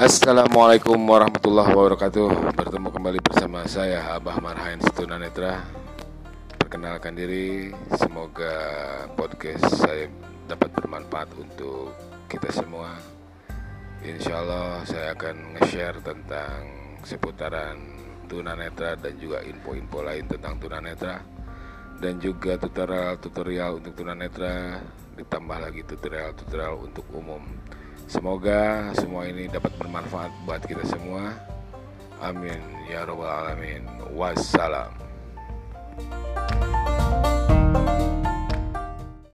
Assalamualaikum warahmatullahi wabarakatuh. Bertemu kembali bersama saya Abah Marhain Netra. Perkenalkan diri Semoga podcast saya dapat bermanfaat untuk kita semua. Insya Allah saya akan nge-share tentang seputaran tunanetra dan juga info-info lain tentang tunanetra. Dan juga tutorial-tutorial untuk tunanetra ditambah lagi tutorial-tutorial untuk umum Semoga semua ini dapat bermanfaat buat kita semua. Amin ya robbal alamin. Wassalam.